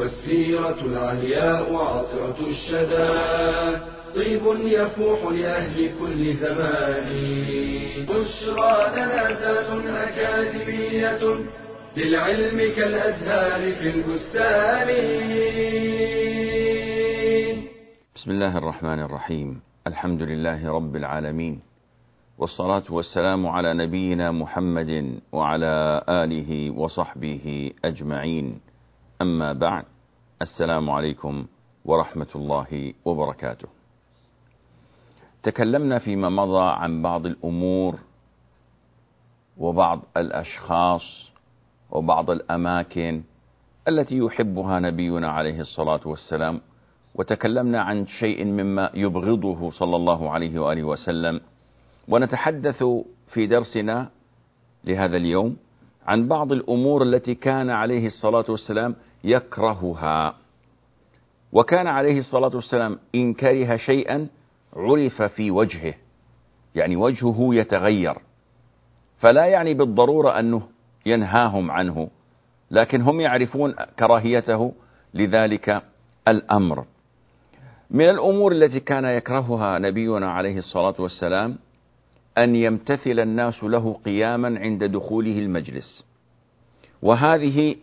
والسيرة العلياء عطرة الشدى. طيب يفوح لأهل كل زمان. بشرى لنا ذات أكاديمية للعلم كالأزهار في البستان. بسم الله الرحمن الرحيم. الحمد لله رب العالمين. والصلاة والسلام على نبينا محمد وعلى آله وصحبه أجمعين. أما بعد. السلام عليكم ورحمة الله وبركاته. تكلمنا فيما مضى عن بعض الأمور وبعض الأشخاص وبعض الأماكن التي يحبها نبينا عليه الصلاة والسلام وتكلمنا عن شيء مما يبغضه صلى الله عليه وآله وسلم. ونتحدث في درسنا لهذا اليوم عن بعض الأمور التي كان عليه الصلاة والسلام يكرهها. وكان عليه الصلاة والسلام إن كره شيئا عرف في وجهه يعني وجهه يتغير. فلا يعني بالضرورة أنه ينهاهم عنه لكن هم يعرفون كراهيته لذلك الأمر. من الأمور التي كان يكرهها نبينا عليه الصلاة والسلام أن يمتثل الناس له قياما عند دخوله المجلس. وهذه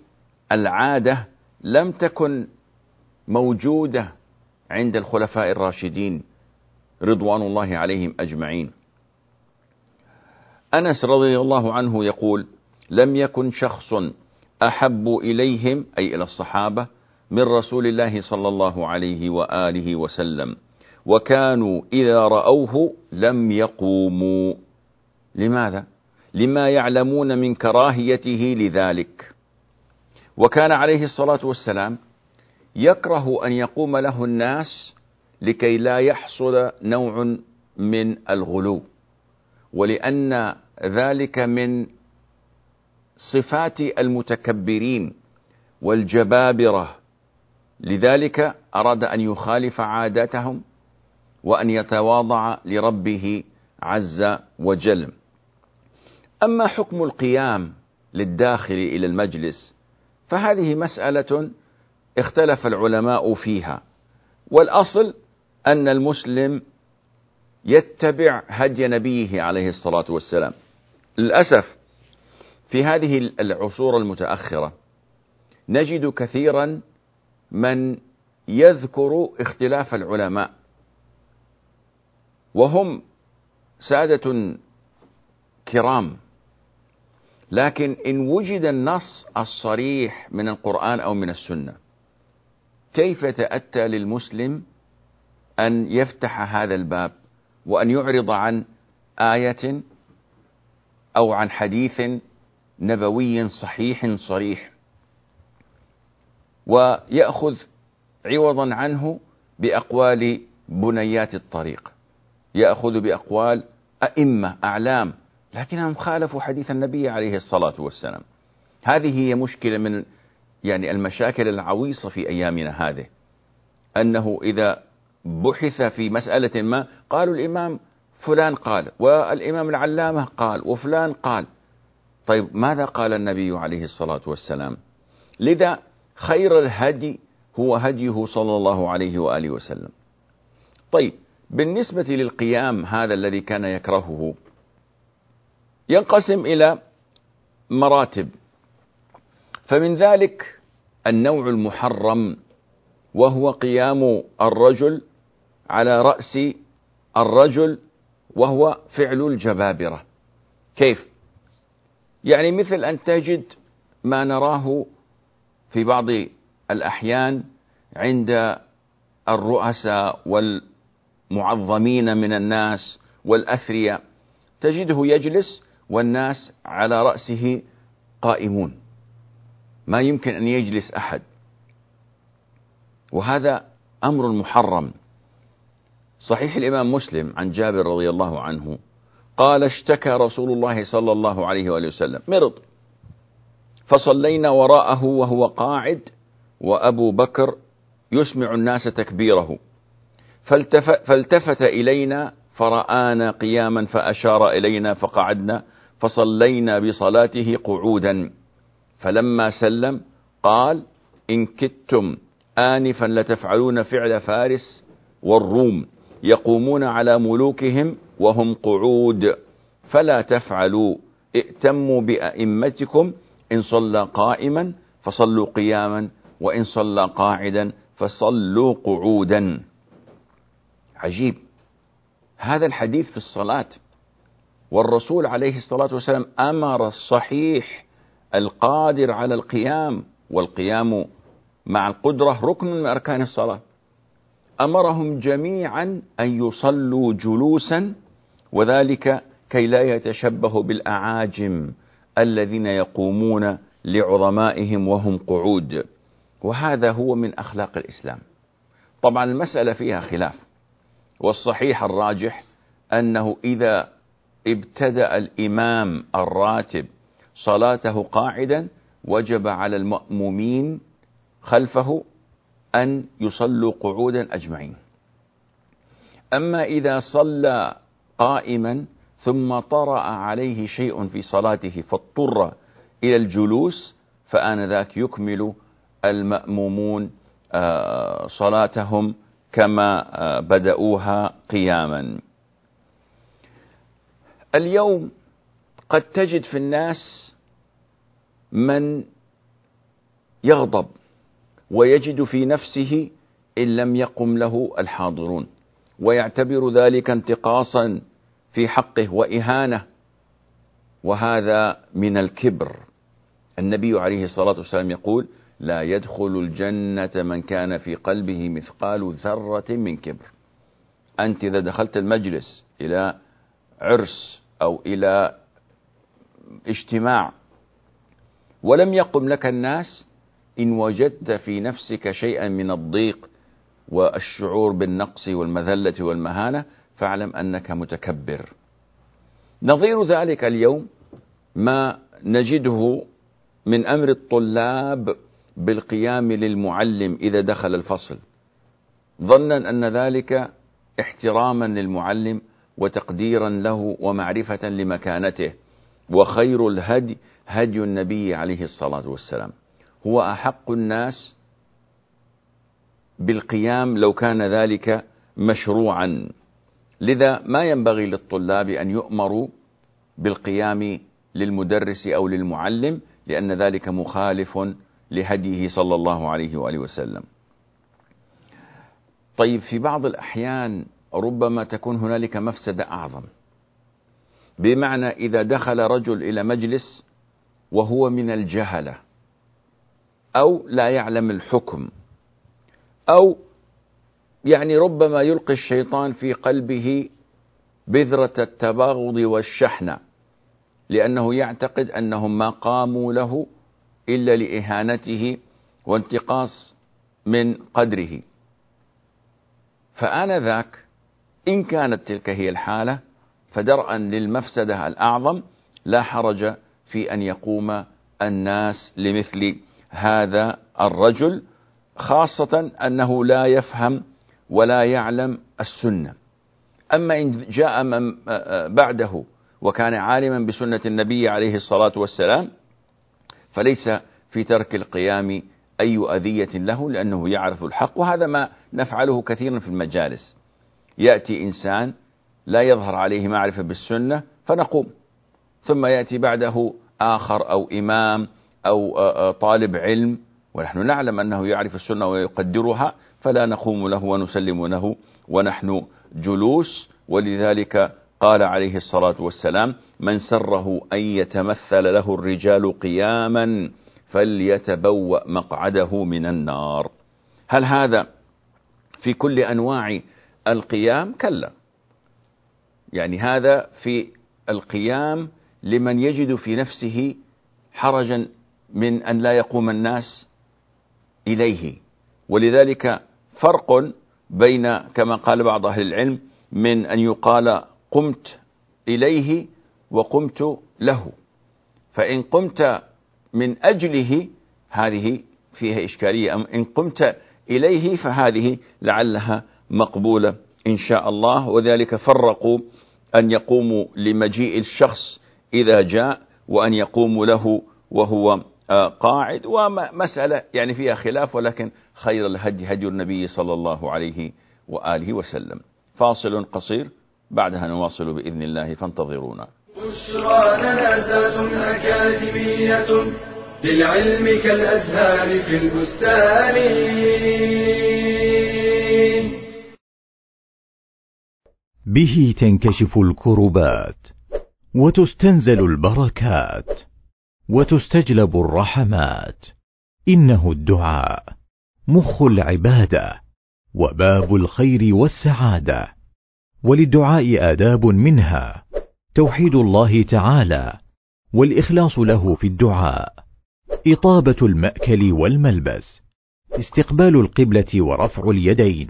العادة لم تكن موجودة عند الخلفاء الراشدين رضوان الله عليهم أجمعين. أنس رضي الله عنه يقول لم يكن شخص أحب إليهم أي إلى الصحابة من رسول الله صلى الله عليه وآله وسلم وكانوا إذا رأوه لم يقوموا. لماذا؟ لما يعلمون من كراهيته لذلك. وكان عليه الصلاة والسلام يكره أن يقوم له الناس لكي لا يحصل نوع من الغلو ولأن ذلك من صفات المتكبرين والجبابرة. لذلك أراد أن يخالف عاداتهم وأن يتواضع لربه عز وجل. أما حكم القيام للداخل إلى المجلس فهذه مسألة اختلف العلماء فيها. والأصل أن المسلم يتبع هدي نبيه عليه الصلاة والسلام. للأسف في هذه العصور المتأخرة نجد كثيرا من يذكر اختلاف العلماء. وهم سادة كرام. لكن إن وجد النص الصريح من القرآن أو من السنة كيف تأتى للمسلم أن يفتح هذا الباب وأن يعرض عن آية أو عن حديث نبوي صحيح صريح؟ ويأخذ عوضا عنه بأقوال بنيات الطريق. يأخذ بأقوال أئمة أعلام لكنهم خالفوا حديث النبي عليه الصلاة والسلام. هذه هي مشكلة من يعني المشاكل العويصة في أيامنا هذه أنه إذا بحث في مسألة ما قالوا الإمام فلان قال والإمام العلامة قال وفلان قال. طيب ماذا قال النبي عليه الصلاة والسلام؟ لذا خير الهدي هو هديه صلى الله عليه وآله وسلم. طيب بالنسبة للقيام هذا الذي كان يكرهه ينقسم إلى مراتب فمن ذلك النوع المحرم وهو قيام الرجل على رأس الرجل وهو فعل الجبابرة كيف؟ يعني مثل أن تجد ما نراه في بعض الأحيان عند الرؤساء والمعظمين من الناس والأثرياء. تجده يجلس والناس على رأسه قائمون. ما يمكن أن يجلس أحد. وهذا أمر محرم. صحيح الإمام مسلم عن جابر رضي الله عنه قال اشتكى رسول الله صلى الله عليه وآله وسلم. مرض. فصلينا وراءه وهو قاعد وأبو بكر يسمع الناس تكبيره. فالتفت, إلينا فرآنا قياما فأشار إلينا فقعدنا فصلينا بصلاته قعودا. فلما سلم قال إن كدتم آنفا لتفعلون فعل فارس والروم يقومون على ملوكهم وهم قعود. فلا تفعلوا ائتموا بأئمتكم إن صلى قائما فصلوا قياما وإن صلى قاعدا فصلوا قعودا. عجيب. هذا الحديث في الصلاة. والرسول عليه الصلاة والسلام أمر الصحيح القادر على القيام والقيام مع القدرة ركن من أركان الصلاة. أمرهم جميعا أن يصلوا جلوسا وذلك كي لا يتشبه بالأعاجم الذين يقومون لعظمائهم وهم قعود. وهذا هو من أخلاق الإسلام. طبعا المسألة فيها خلاف. والصحيح الراجح أنه إذا ابتدأ الإمام الراتب صلاته قاعدا وجب على المأمومين خلفه أن يصلوا قعودا أجمعين. أما إذا صلى قائما ثم طرأ عليه شيء في صلاته فاضطر إلى الجلوس فآنذاك يكمل المأمومون آه، صلاتهم كما آه، بدأوها قياما. اليوم قد تجد في الناس من يغضب ويجد في نفسه إن لم يقم له الحاضرون ويعتبر ذلك انتقاصا في حقه وإهانة. وهذا من الكبر. النبي عليه الصلاة والسلام يقول لا يدخل الجنة من كان في قلبه مثقال ذرة من كبر. أنت إذا دخلت المجلس إلى عرس أو إلى اجتماع ولم يقم لك الناس إن وجدت في نفسك شيئا من الضيق والشعور بالنقص والمذلة والمهانة فاعلم أنك متكبر. نظير ذلك اليوم ما نجده من أمر الطلاب بالقيام للمعلم إذا دخل الفصل. ظنا أن ذلك احتراما للمعلم وتقديرا له ومعرفة لمكانته وخير الهدي هدي النبي عليه الصلاة والسلام. هو أحق الناس بالقيام لو كان ذلك مشروعا. لذا ما ينبغي للطلاب أن يؤمروا بالقيام للمدرس أو للمعلم لأن ذلك مخالف لهديه صلى الله عليه وآله وسلم. طيب في بعض الأحيان ربما تكون هنالك مفسدة أعظم. بمعنى إذا دخل رجل إلى مجلس وهو من الجهلة أو لا يعلم الحكم أو يعني ربما يلقي الشيطان في قلبه بذرة التباغض والشحنة لأنه يعتقد أنهم ما قاموا له إلا لإهانته وانتقاص من قدره. فآنذاك إن كانت تلك هي الحالة فدرءا للمفسدة الأعظم لا حرج في أن يقوم الناس لمثل هذا الرجل خاصة أنه لا يفهم ولا يعلم السنة. أما إن جاء من بعده وكان عالما بسنة النبي عليه الصلاة والسلام فليس في ترك القيام أي أذية له لأنه يعرف الحق وهذا ما نفعله كثيرا في المجالس. يأتي إنسان لا يظهر عليه معرفة بالسنة فنقوم ثم يأتي بعده آخر أو إمام أو طالب علم ونحن نعلم أنه يعرف السنة ويقدرها فلا نقوم له ونسلم له ونحن جلوس ولذلك قال عليه الصلاة والسلام من سره أن يتمثل له الرجال قياما فليتبوأ مقعده من النار. هل هذا في كل أنواع القيام؟ كلا. يعني هذا في القيام لمن يجد في نفسه حرجا من أن لا يقوم الناس إليه. ولذلك فرق بين كما قال بعض أهل العلم من أن يقال قمت إليه وقمت له. فإن قمت من أجله هذه فيها إشكالية أم إن قمت إليه فهذه لعلها مقبولة إن شاء الله. وذلك فرقوا أن يقوموا لمجيء الشخص إذا جاء وأن يقوموا له وهو آه، قاعد. ومسألة يعني فيها خلاف ولكن خير الهدي هدي النبي صلى الله عليه وآله وسلم. فاصل قصير. بعدها نواصل بإذن الله فانتظرونا. بشرى لنا أكاديمية للعلم كالأزهار في البستان. به تنكشف الكربات وتستنزل البركات وتستجلب الرحمات. إنه الدعاء مخ العبادة وباب الخير والسعادة. وللدعاء آداب منها. توحيد الله تعالى والإخلاص له في الدعاء. إطابة المأكل والملبس. استقبال القبلة ورفع اليدين.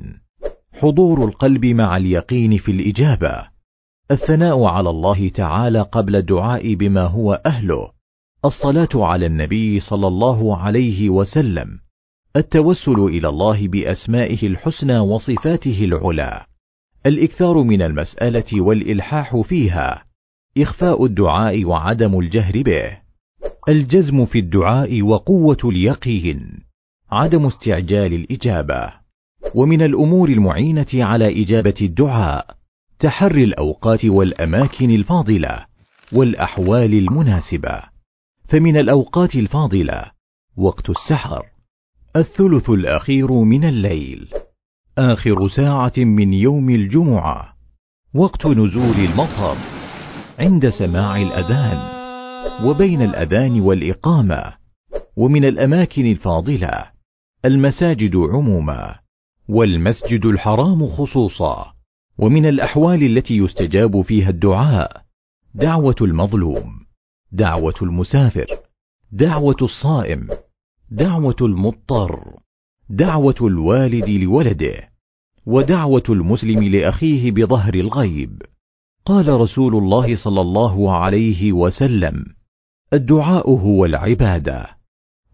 حضور القلب مع اليقين في الإجابة. الثناء على الله تعالى قبل الدعاء بما هو أهله. الصلاة على النبي صلى الله عليه وسلم. التوسل إلى الله بأسمائه الحسنى وصفاته العلى. الإكثار من المسألة والإلحاح فيها إخفاء الدعاء وعدم الجهر به الجزم في الدعاء وقوة اليقين عدم استعجال الإجابة ومن الأمور المعينة على إجابة الدعاء تحري الأوقات والأماكن الفاضلة والأحوال المناسبة فمن الأوقات الفاضلة وقت السحر الثلث الأخير من الليل. آخر ساعة من يوم الجمعة وقت نزول المطر عند سماع الأذان وبين الأذان والإقامة ومن الأماكن الفاضلة المساجد عموما والمسجد الحرام خصوصا ومن الأحوال التي يستجاب فيها الدعاء دعوة المظلوم دعوة المسافر دعوة الصائم دعوة المضطر. دعوة الوالد لولده ودعوة المسلم لأخيه بظهر الغيب. قال رسول الله صلى الله عليه وسلم الدعاء هو العباده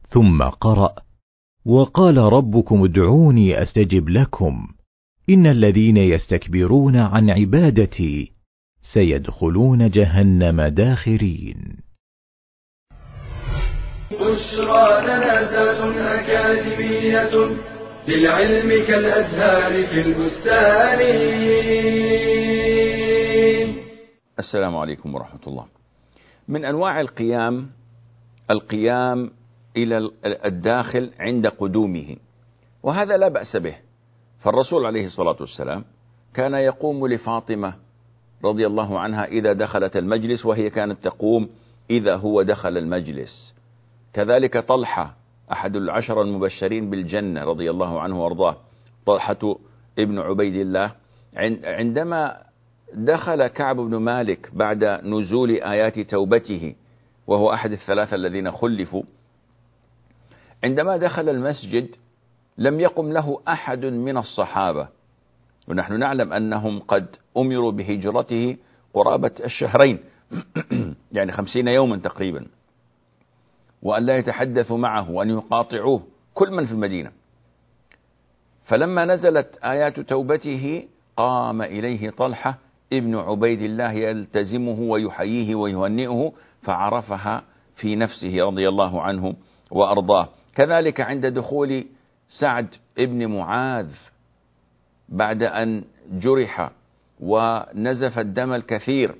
ثم قرأ وقال ربكم ادعوني أستجب لكم. إن الذين يستكبرون عن عبادتي سيدخلون جهنم داخرين. بشرى أكاديمية للعلم كالأزهار في البستان. السلام عليكم ورحمة الله. من أنواع القيام القيام إلى الداخل عند قدومه وهذا لا بأس به. فالرسول عليه الصلاة والسلام كان يقوم لفاطمة رضي الله عنها إذا دخلت المجلس وهي كانت تقوم إذا هو دخل المجلس. كذلك طلحة أحد العشر المبشرين بالجنة رضي الله عنه وأرضاه. طلحة ابن عبيد الله. عندما دخل كعب بن مالك بعد نزول آيات توبته وهو أحد الثلاثة الذين خلفوا عندما دخل المسجد لم يقم له أحد من الصحابة. ونحن نعلم أنهم قد أمروا بهجرته قرابة الشهرين يعني خمسين يوما تقريبا. وأن لا يتحدثوا معه وأن يقاطعوه كل من في المدينة. فلما نزلت آيات توبته قام إليه طلحة ابن عبيد الله يلتزمه ويحييه ويهنئه فعرفها في نفسه رضي الله عنه وأرضاه. كذلك عند دخول سعد ابن معاذ بعد أن جرح ونزف الدم الكثير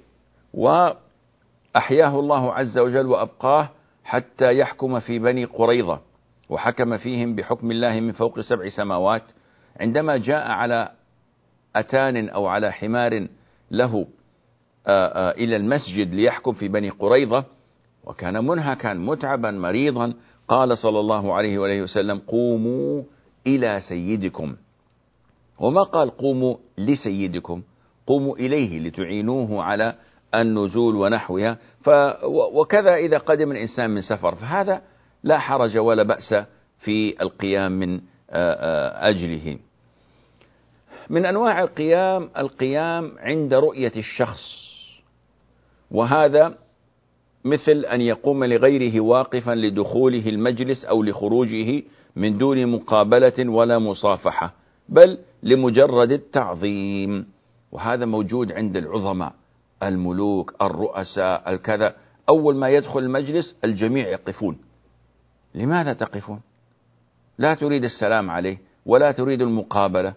وأحياه الله عز وجل وأبقاه حتى يحكم في بني قريظة وحكم فيهم بحكم الله من فوق سبع سماوات عندما جاء على أتان أو على حمار له إلى المسجد ليحكم في بني قريظة وكان منهكا متعبا مريضا قال صلى الله عليه وآله وسلم قوموا إلى سيدكم. وما قال قوموا لسيدكم؟ قوموا إليه لتعينوه على النزول ونحوها ف وكذا إذا قدم الإنسان من سفر فهذا لا حرج ولا بأس في القيام من أجله. من أنواع القيام القيام عند رؤية الشخص وهذا مثل أن يقوم لغيره واقفا لدخوله المجلس أو لخروجه من دون مقابلة ولا مصافحة بل لمجرد التعظيم وهذا موجود عند العظماء. الملوك الرؤساء الكذا. أول ما يدخل المجلس الجميع يقفون. لماذا تقفون؟ لا تريد السلام عليه ولا تريد المقابلة.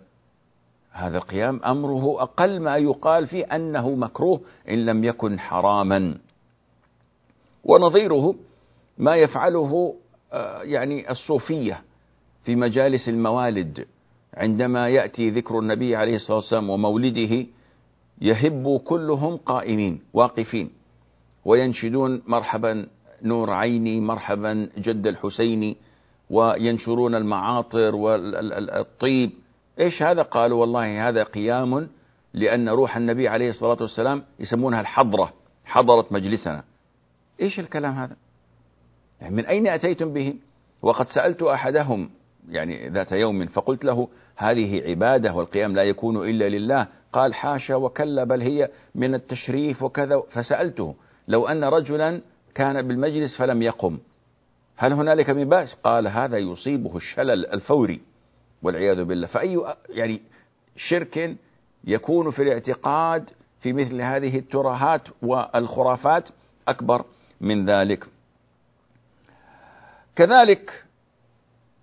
هذا القيام أمره أقل ما يقال فيه أنه مكروه إن لم يكن حراما. ونظيره ما يفعله آه، يعني الصوفية في مجالس الموالد. عندما يأتي ذكر النبي عليه الصلاة والسلام ومولده يهب كلهم قائمين واقفين وينشدون مرحبا نور عيني مرحبا جد الحسيني وينشرون المعاطر والطيب. إيش هذا؟ قالوا والله هذا قيام لأن روح النبي عليه الصلاة والسلام يسمونها الحضرة حضرت مجلسنا. إيش الكلام هذا؟ يعني من أين أتيتم به؟ وقد سألت أحدهم يعني ذات يوم فقلت له هذه عبادة والقيام لا يكون إلا لله قال حاشا وكلا بل هي من التشريف وكذا. فسألته لو أن رجلا كان بالمجلس فلم يقم هل هنالك من بأس؟ قال هذا يصيبه الشلل الفوري والعياذ بالله. فأي يعني شرك يكون في الاعتقاد في مثل هذه الترهات والخرافات أكبر من ذلك. كذلك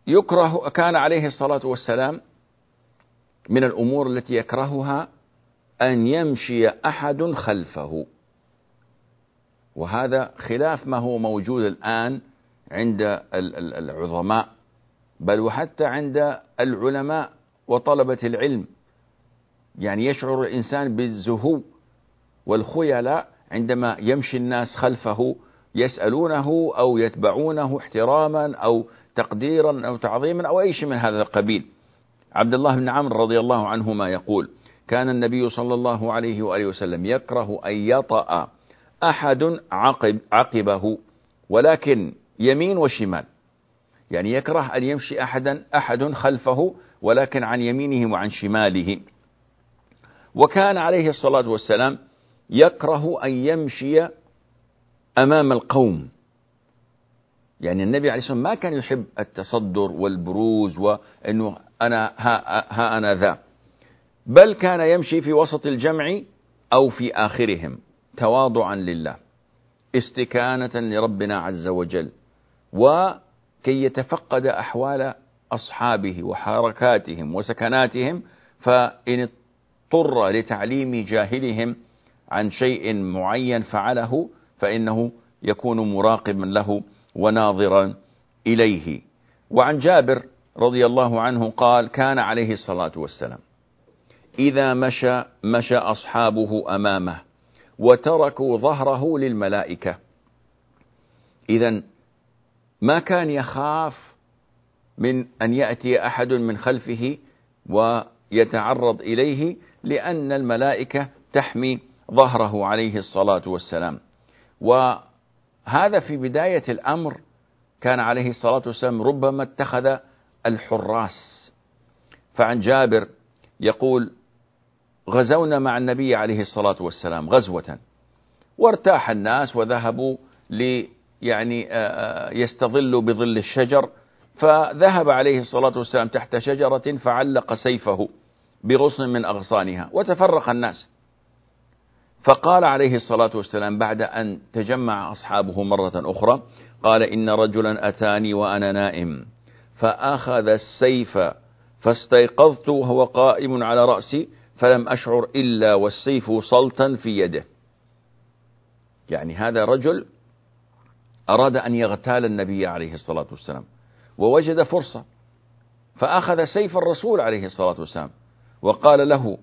يكره كان عليه الصلاة والسلام من الأمور التي يكرهها أن يمشي أحد خلفه. وهذا خلاف ما هو موجود الآن عند العظماء بل وحتى عند العلماء وطلبة العلم. يعني يشعر الإنسان بالزهو والخيلاء عندما يمشي الناس خلفه يسألونه أو يتبعونه احتراما أو تقديرا أو تعظيما أو أي شيء من هذا القبيل. عبد الله بن عمرو رضي الله عنهما يقول كان النبي صلى الله عليه وآله وسلم يكره أن يطأ أحد عقب عقبه ولكن يمين وشمال. يعني يكره أن يمشي أحدا أحد خلفه ولكن عن يمينه وعن شماله. وكان عليه الصلاة والسلام يكره أن يمشي أمام القوم. يعني النبي عليه الصلاة والسلام ما كان يحب التصدر والبروز وأنه أنا ها, ها أنا ذا. بل كان يمشي في وسط الجمع أو في آخرهم تواضعا لله استكانة لربنا عز وجل وكي يتفقد أحوال أصحابه وحركاتهم وسكناتهم فإن اضطر لتعليم جاهلهم عن شيء معين فعله فإنه يكون مراقبا له وناظرا إليه. وعن جابر رضي الله عنه قال كان عليه الصلاة والسلام. إذا مشى مشى أصحابه أمامه وتركوا ظهره للملائكة. إذا ما كان يخاف من أن يأتي أحد من خلفه ويتعرض إليه لأن الملائكة تحمي ظهره عليه الصلاة والسلام. وهذا في بداية الأمر كان عليه الصلاة والسلام ربما اتخذ الحراس. فعن جابر يقول غزونا مع النبي عليه الصلاة والسلام غزوة. وارتاح الناس وذهبوا لي يعني يستظلوا بظل الشجر. فذهب عليه الصلاة والسلام تحت شجرة فعلق سيفه بغصن من أغصانها وتفرق الناس. فقال عليه الصلاة والسلام بعد أن تجمع أصحابه مرة أخرى قال إن رجلا أتاني وأنا نائم فأخذ السيف فاستيقظت وهو قائم على رأسي فلم أشعر إلا والسيف صلتا في يده. يعني هذا رجل أراد أن يغتال النبي عليه الصلاة والسلام ووجد فرصة فأخذ سيف الرسول عليه الصلاة والسلام وقال له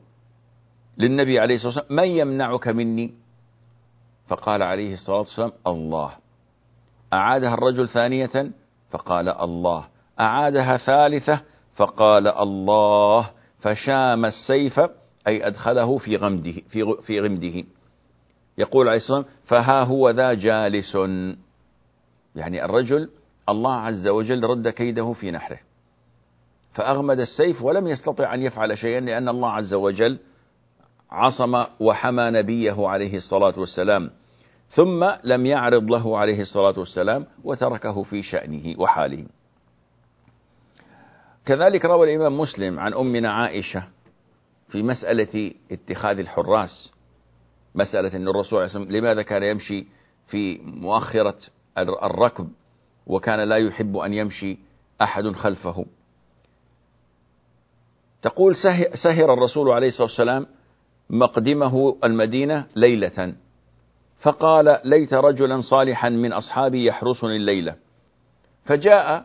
للنبي عليه الصلاة والسلام من يمنعك مني؟ فقال عليه الصلاة والسلام الله. أعادها الرجل ثانية فقال الله. أعادها ثالثة فقال الله. فشام السيف أي أدخله في غمده في في غمده. يقول عليه الصلاة والسلام فها هو ذا جالس. يعني الرجل الله عز وجل رد كيده في نحره. فأغمد السيف ولم يستطع أن يفعل شيئا لأن الله عز وجل عصم وحمى نبيه عليه الصلاة والسلام. ثم لم يعرض له عليه الصلاة والسلام وتركه في شأنه وحاله. كذلك روى الإمام مسلم عن أمنا عائشة في مسألة اتخاذ الحراس مسألة أن الرسول عليه الصلاة لماذا كان يمشي في مؤخرة الركب وكان لا يحب أن يمشي أحد خلفه؟ تقول سهر الرسول عليه الصلاة والسلام مقدمه المدينة ليلة فقال ليت رجلا صالحا من أصحابي يحرسني الليلة. فجاء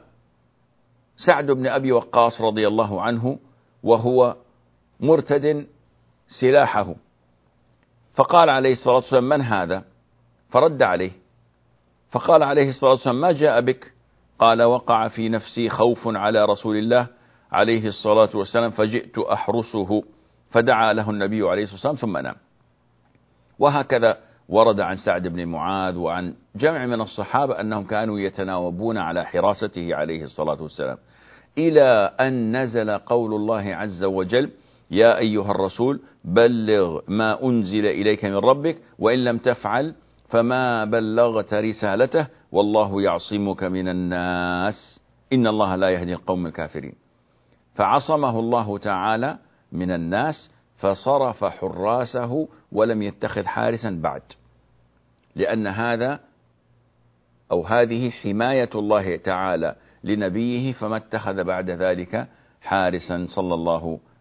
سعد بن أبي وقاص رضي الله عنه وهو مرتد سلاحه. فقال عليه الصلاة والسلام من هذا؟ فرد عليه. فقال عليه الصلاة والسلام ما جاء بك؟ قال وقع في نفسي خوف على رسول الله عليه الصلاة والسلام فجئت أحرسه. فدعا له النبي عليه الصلاة والسلام ثم نام. وهكذا ورد عن سعد بن معاذ وعن جمع من الصحابة أنهم كانوا يتناوبون على حراسته عليه الصلاة والسلام. إلى أن نزل قول الله عز وجل يا أيها الرسول بلغ ما أنزل إليك من ربك وإن لم تفعل فما بلغت رسالته والله يعصمك من الناس. إن الله لا يهدي القوم الكافرين. فعصمه الله تعالى من الناس فصرف حراسه ولم يتخذ حارسا بعد. لأن هذا أو هذه حماية الله تعالى لنبيه فما اتخذ بعد ذلك حارسا صلى الله عليه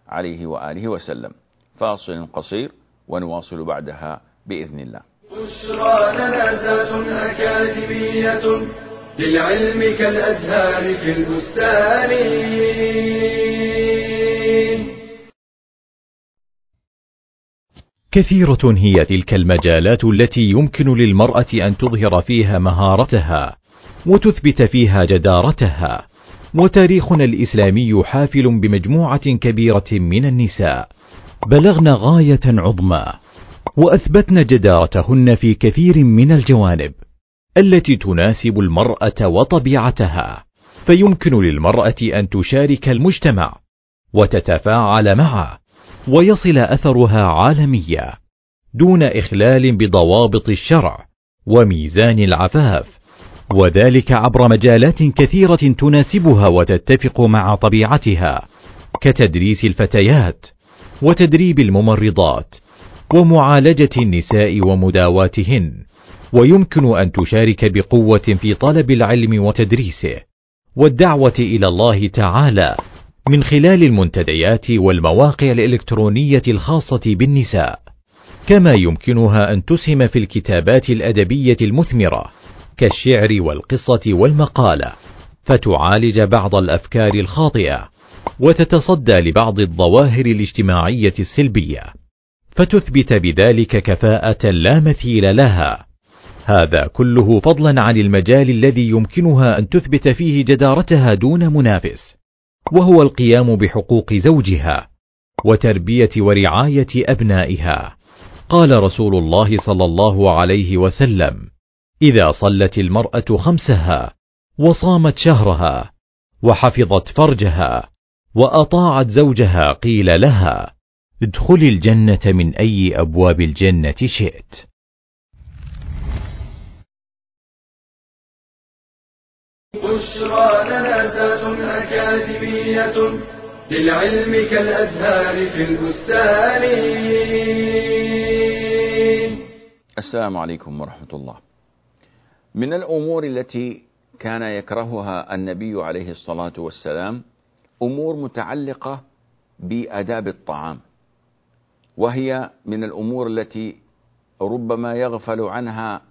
وآله وسلم. فاصل قصير ونواصل بعدها بإذن الله. بشرى لنا أكاديمية للعلم كالأزهار في البستان. كثيرة هي تلك المجالات التي يمكن للمرأة أن تظهر فيها مهارتها وتثبت فيها جدارتها. وتاريخنا الإسلامي حافل بمجموعة كبيرة من النساء. بلغن غاية عظمى وأثبتن جدارتهن في كثير من الجوانب التي تناسب المرأة وطبيعتها. فيمكن للمرأة أن تشارك المجتمع وتتفاعل معه ويصل أثرها عالميا دون إخلال بضوابط الشرع وميزان العفاف. وذلك عبر مجالات كثيرة تناسبها وتتفق مع طبيعتها كتدريس الفتيات وتدريب الممرضات ومعالجة النساء ومداواتهن ويمكن أن تشارك بقوة في طلب العلم وتدريسه والدعوة إلى الله تعالى من خلال المنتديات والمواقع الإلكترونية الخاصة بالنساء كما يمكنها أن تسهم في الكتابات الأدبية المثمرة. كالشعر والقصة والمقالة فتعالج بعض الأفكار الخاطئة وتتصدى لبعض الظواهر الاجتماعية السلبية فتثبت بذلك كفاءة لا مثيل لها. هذا كله فضلا عن المجال الذي يمكنها أن تثبت فيه جدارتها دون منافس وهو القيام بحقوق زوجها وتربية ورعاية أبنائها. قال رسول الله صلى الله عليه وسلم إذا صلت المرأة خمسها وصامت شهرها وحفظت فرجها وأطاعت زوجها قيل لها ادخلي الجنة من أي أبواب الجنة شئت. بشرى لنا زاد أكاديمية للعلم كالأزهار في البستان. السلام عليكم ورحمة الله. من الأمور التي كان يكرهها النبي عليه الصلاة والسلام أمور متعلقة بآداب الطعام وهي من الأمور التي ربما يغفل عنها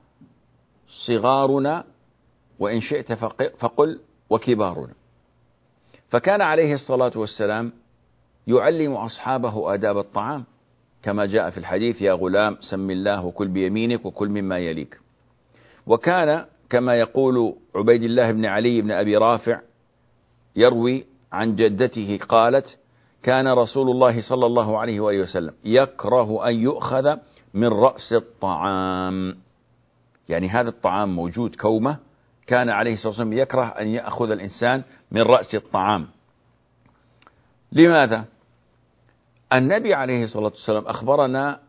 صغارنا وإن شئت فقل وكبارنا. فكان عليه الصلاة والسلام يعلم أصحابه آداب الطعام كما جاء في الحديث يا غلام سم الله وكل بيمينك وكل مما يليك. وكان كما يقول عبيد الله بن علي بن أبي رافع يروي عن جدته قالت كان رسول الله صلى الله عليه وآله وسلم يكره أن يؤخذ من رأس الطعام يعني هذا الطعام موجود كومة كان عليه الصلاة والسلام يكره أن يأخذ الإنسان من رأس الطعام لماذا؟ النبي عليه الصلاة والسلام أخبرنا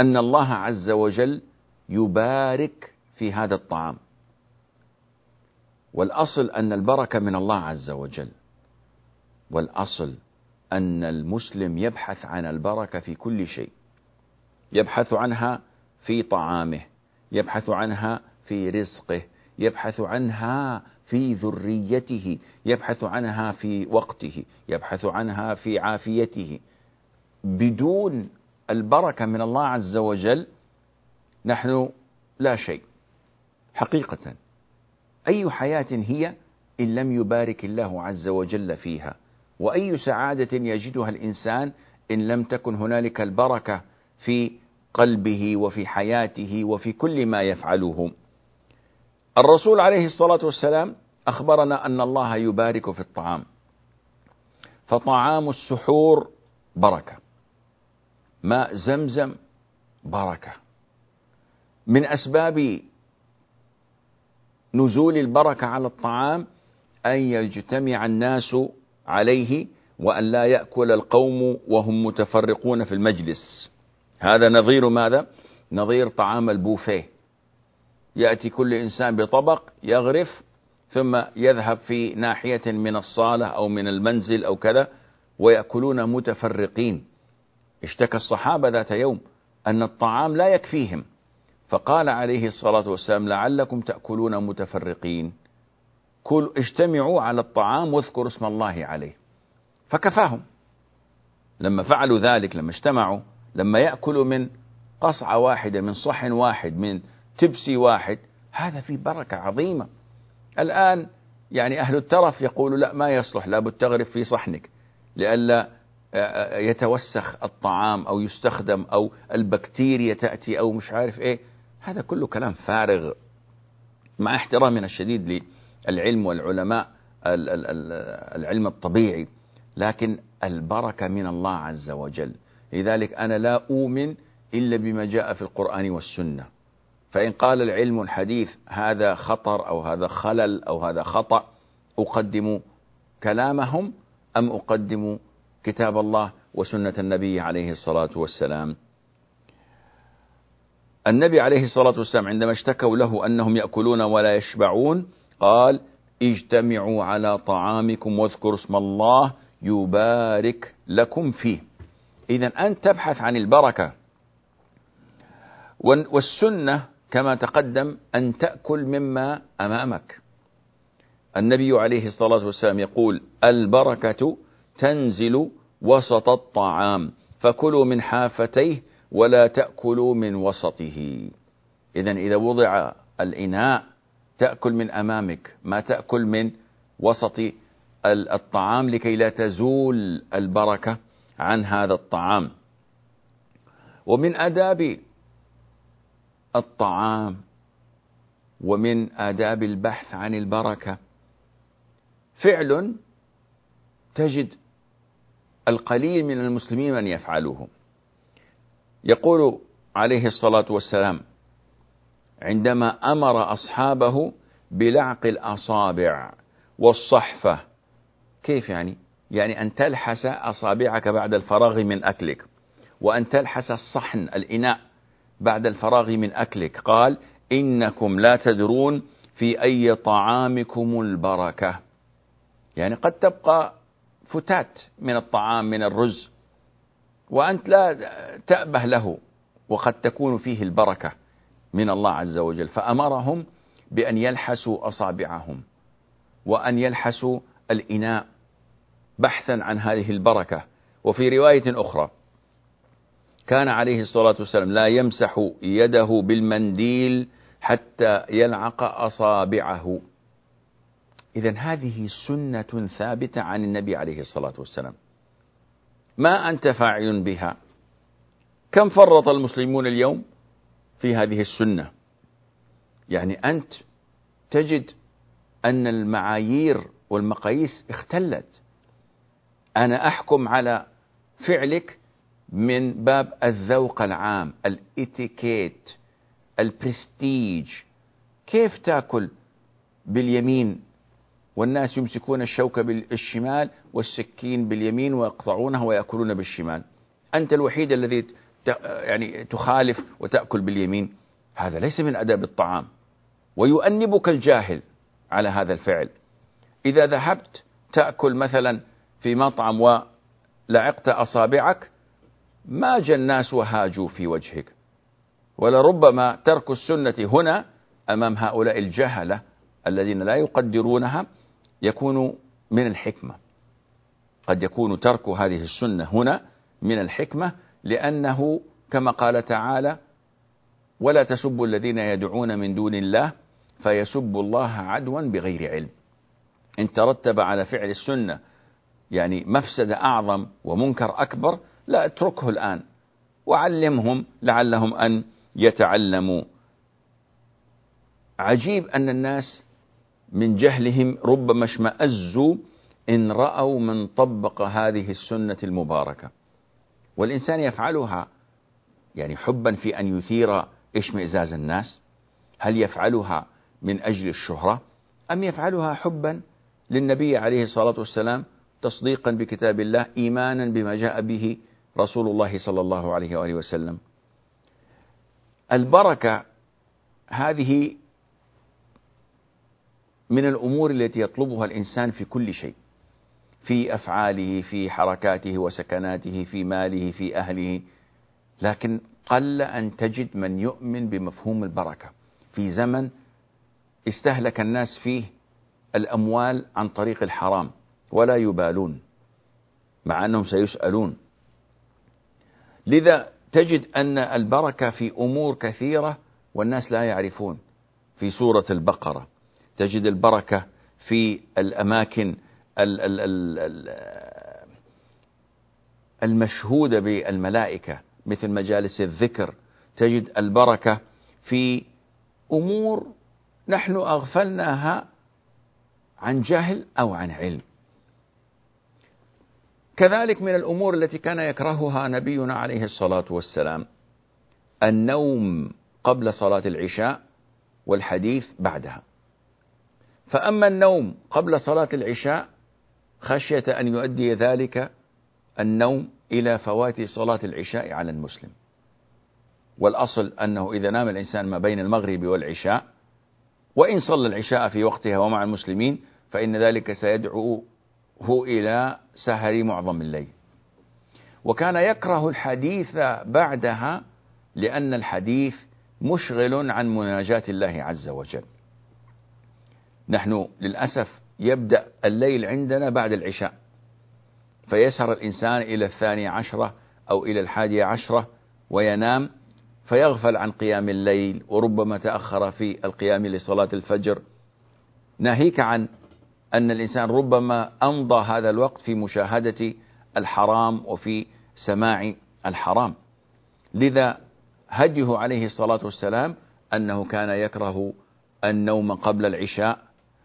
أن الله عز وجل يبارك في هذا الطعام. والأصل أن البركة من الله عز وجل. والأصل أن المسلم يبحث عن البركة في كل شيء. يبحث عنها في طعامه يبحث عنها في رزقه يبحث عنها في ذريته يبحث عنها في وقته يبحث عنها في عافيته. بدون البركة من الله عز وجل نحن لا شيء. حقيقة. أي حياة هي إن لم يبارك الله عز وجل فيها؟ وأي سعادة يجدها الإنسان إن لم تكن هنالك البركة في قلبه وفي حياته وفي كل ما يفعله. الرسول عليه الصلاة والسلام أخبرنا أن الله يبارك في الطعام. فطعام السحور بركة. ماء زمزم بركة. من أسباب نزول البركة على الطعام أن يجتمع الناس عليه وأن لا يأكل القوم وهم متفرقون في المجلس. هذا نظير ماذا؟ نظير طعام البوفيه. يأتي كل إنسان بطبق يغرف ثم يذهب في ناحية من الصالة أو من المنزل أو كذا ويأكلون متفرقين. اشتكى الصحابة ذات يوم أن الطعام لا يكفيهم. فقال عليه الصلاة والسلام لعلكم تأكلون متفرقين. كل اجتمعوا على الطعام واذكروا اسم الله عليه. فكفاهم. لما فعلوا ذلك لما اجتمعوا لما يأكلوا من قصعة واحدة من صحن واحد من تبسي واحد هذا فيه بركة عظيمة. الآن يعني أهل الترف يقولوا لا ما يصلح لابد تغرف في صحنك. لئلا يتوسخ الطعام أو يستخدم أو البكتيريا تأتي أو مش عارف إيه. هذا كله كلام فارغ. مع احترامنا الشديد للعلم والعلماء العلم الطبيعي لكن البركة من الله عز وجل. لذلك أنا لا أؤمن إلا بما جاء في القرآن والسنة. فإن قال العلم الحديث هذا خطر أو هذا خلل أو هذا خطأ أقدم كلامهم أم أقدم كتاب الله وسنة النبي عليه الصلاة والسلام؟ النبي عليه الصلاة والسلام عندما اشتكوا له أنهم يأكلون ولا يشبعون قال اجتمعوا على طعامكم واذكروا اسم الله يبارك لكم فيه. إذا أنت تبحث عن البركة والسنة كما تقدم أن تأكل مما أمامك. النبي عليه الصلاة والسلام يقول البركة تنزل وسط الطعام فكلوا من حافتيه ولا تأكلوا من وسطه. إذا إذا وضع الإناء تأكل من أمامك ما تأكل من وسط الطعام لكي لا تزول البركة عن هذا الطعام. ومن آداب الطعام ومن آداب البحث عن البركة فعل تجد القليل من المسلمين من يفعله يقول عليه الصلاة والسلام عندما أمر أصحابه بلعق الأصابع والصحفة كيف يعني؟ يعني أن تلحس أصابعك بعد الفراغ من أكلك وأن تلحس الصحن الإناء بعد الفراغ من أكلك قال إنكم لا تدرون في أي طعامكم البركة يعني قد تبقى فتات من الطعام من الرز وأنت لا تأبه له وقد تكون فيه البركة من الله عز وجل. فأمرهم بأن يلحسوا أصابعهم وأن يلحسوا الإناء بحثا عن هذه البركة. وفي رواية أخرى كان عليه الصلاة والسلام لا يمسح يده بالمنديل حتى يلعق أصابعه. إذا هذه سنة ثابتة عن النبي عليه الصلاة والسلام. ما أنت فاعل بها. كم فرط المسلمون اليوم في هذه السنة؟ يعني أنت تجد أن المعايير والمقاييس اختلت. أنا أحكم على فعلك من باب الذوق العام الإتيكيت البرستيج. كيف تأكل باليمين والناس يمسكون الشوك بالشمال والسكين باليمين ويقطعونه ويأكلون بالشمال. أنت الوحيد الذي يعني تخالف وتأكل باليمين. هذا ليس من أداب الطعام. ويؤنبك الجاهل على هذا الفعل. إذا ذهبت تأكل مثلا في مطعم ولعقت أصابعك ما جاء الناس وهاجوا في وجهك. ولربما ترك السنة هنا أمام هؤلاء الجهلة الذين لا يقدرونها يكون من الحكمة. قد يكون ترك هذه السنة هنا من الحكمة لأنه كما قال تعالى ولا تسبوا الذين يدعون من دون الله فيسبوا الله عدوا بغير علم. إن ترتب على فعل السنة يعني مفسدة أعظم ومنكر أكبر لا اتركه الآن وعلمهم لعلهم أن يتعلموا. عجيب أن الناس من جهلهم ربما اشمأزوا إن رأوا من طبق هذه السنة المباركة. والإنسان يفعلها يعني حبا في أن يثير اشمئزاز الناس. هل يفعلها من أجل الشهرة؟ أم يفعلها حبا للنبي عليه الصلاة والسلام تصديقا بكتاب الله إيمانا بما جاء به رسول الله صلى الله عليه وآله وسلم. البركة هذه من الأمور التي يطلبها الإنسان في كل شيء في أفعاله في حركاته وسكناته في ماله في أهله. لكن قل أن تجد من يؤمن بمفهوم البركة. في زمن استهلك الناس فيه الأموال عن طريق الحرام ولا يبالون مع أنهم سيسألون. لذا تجد أن البركة في أمور كثيرة والناس لا يعرفون. في سورة البقرة تجد البركة في الأماكن المشهودة بالملائكة مثل مجالس الذكر. تجد البركة في أمور نحن أغفلناها عن جهل أو عن علم. كذلك من الأمور التي كان يكرهها نبينا عليه الصلاة والسلام النوم قبل صلاة العشاء والحديث بعدها. فأما النوم قبل صلاة العشاء خشية أن يؤدي ذلك النوم إلى فوات صلاة العشاء على المسلم. والأصل أنه إذا نام الإنسان ما بين المغرب والعشاء وإن صلى العشاء في وقتها ومع المسلمين فإن ذلك سيدعوه إلى سهر معظم الليل. وكان يكره الحديث بعدها لأن الحديث مشغل عن مناجاة الله عز وجل. نحن للأسف يبدأ الليل عندنا بعد العشاء. فيسهر الإنسان إلى الثانية عشرة أو إلى الحادية عشرة وينام فيغفل عن قيام الليل وربما تأخر في القيام لصلاة الفجر. ناهيك عن أن الإنسان ربما أمضى هذا الوقت في مشاهدة الحرام وفي سماع الحرام. لذا هديه عليه الصلاة والسلام أنه كان يكره النوم قبل العشاء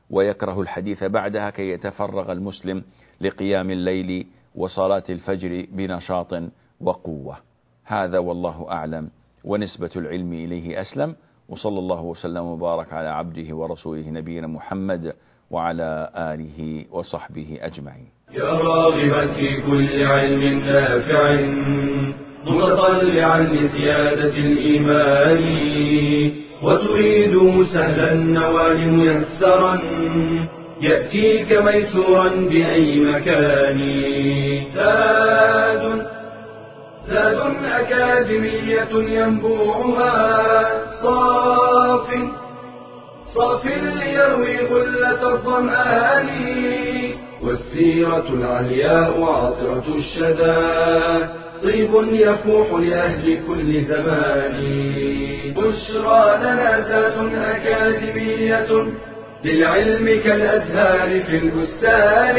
ويكره الحديث بعدها كي يتفرغ المسلم لقيام الليل وصلاة الفجر بنشاط وقوة. هذا والله أعلم ونسبة العلم إليه أسلم. وصلى الله وسلم وبارك على عبده ورسوله نبينا محمد وعلى آله وصحبه أجمعين. يا راغبا في كل علم نافع متطلعا لزيادة الإيمان. وتريد سهلا النوال ميسرا يأتيك ميسورا بأي مكان. زاد زاد أكاديمية ينبوعها. صاف صاف ليروي غلة الظمآن. والسيرة العلياء عطرة الشدى. طيب يفوح لأهل كل زمان. بشرى لنا ذات أكاديمية للعلم كالأزهار في البستان.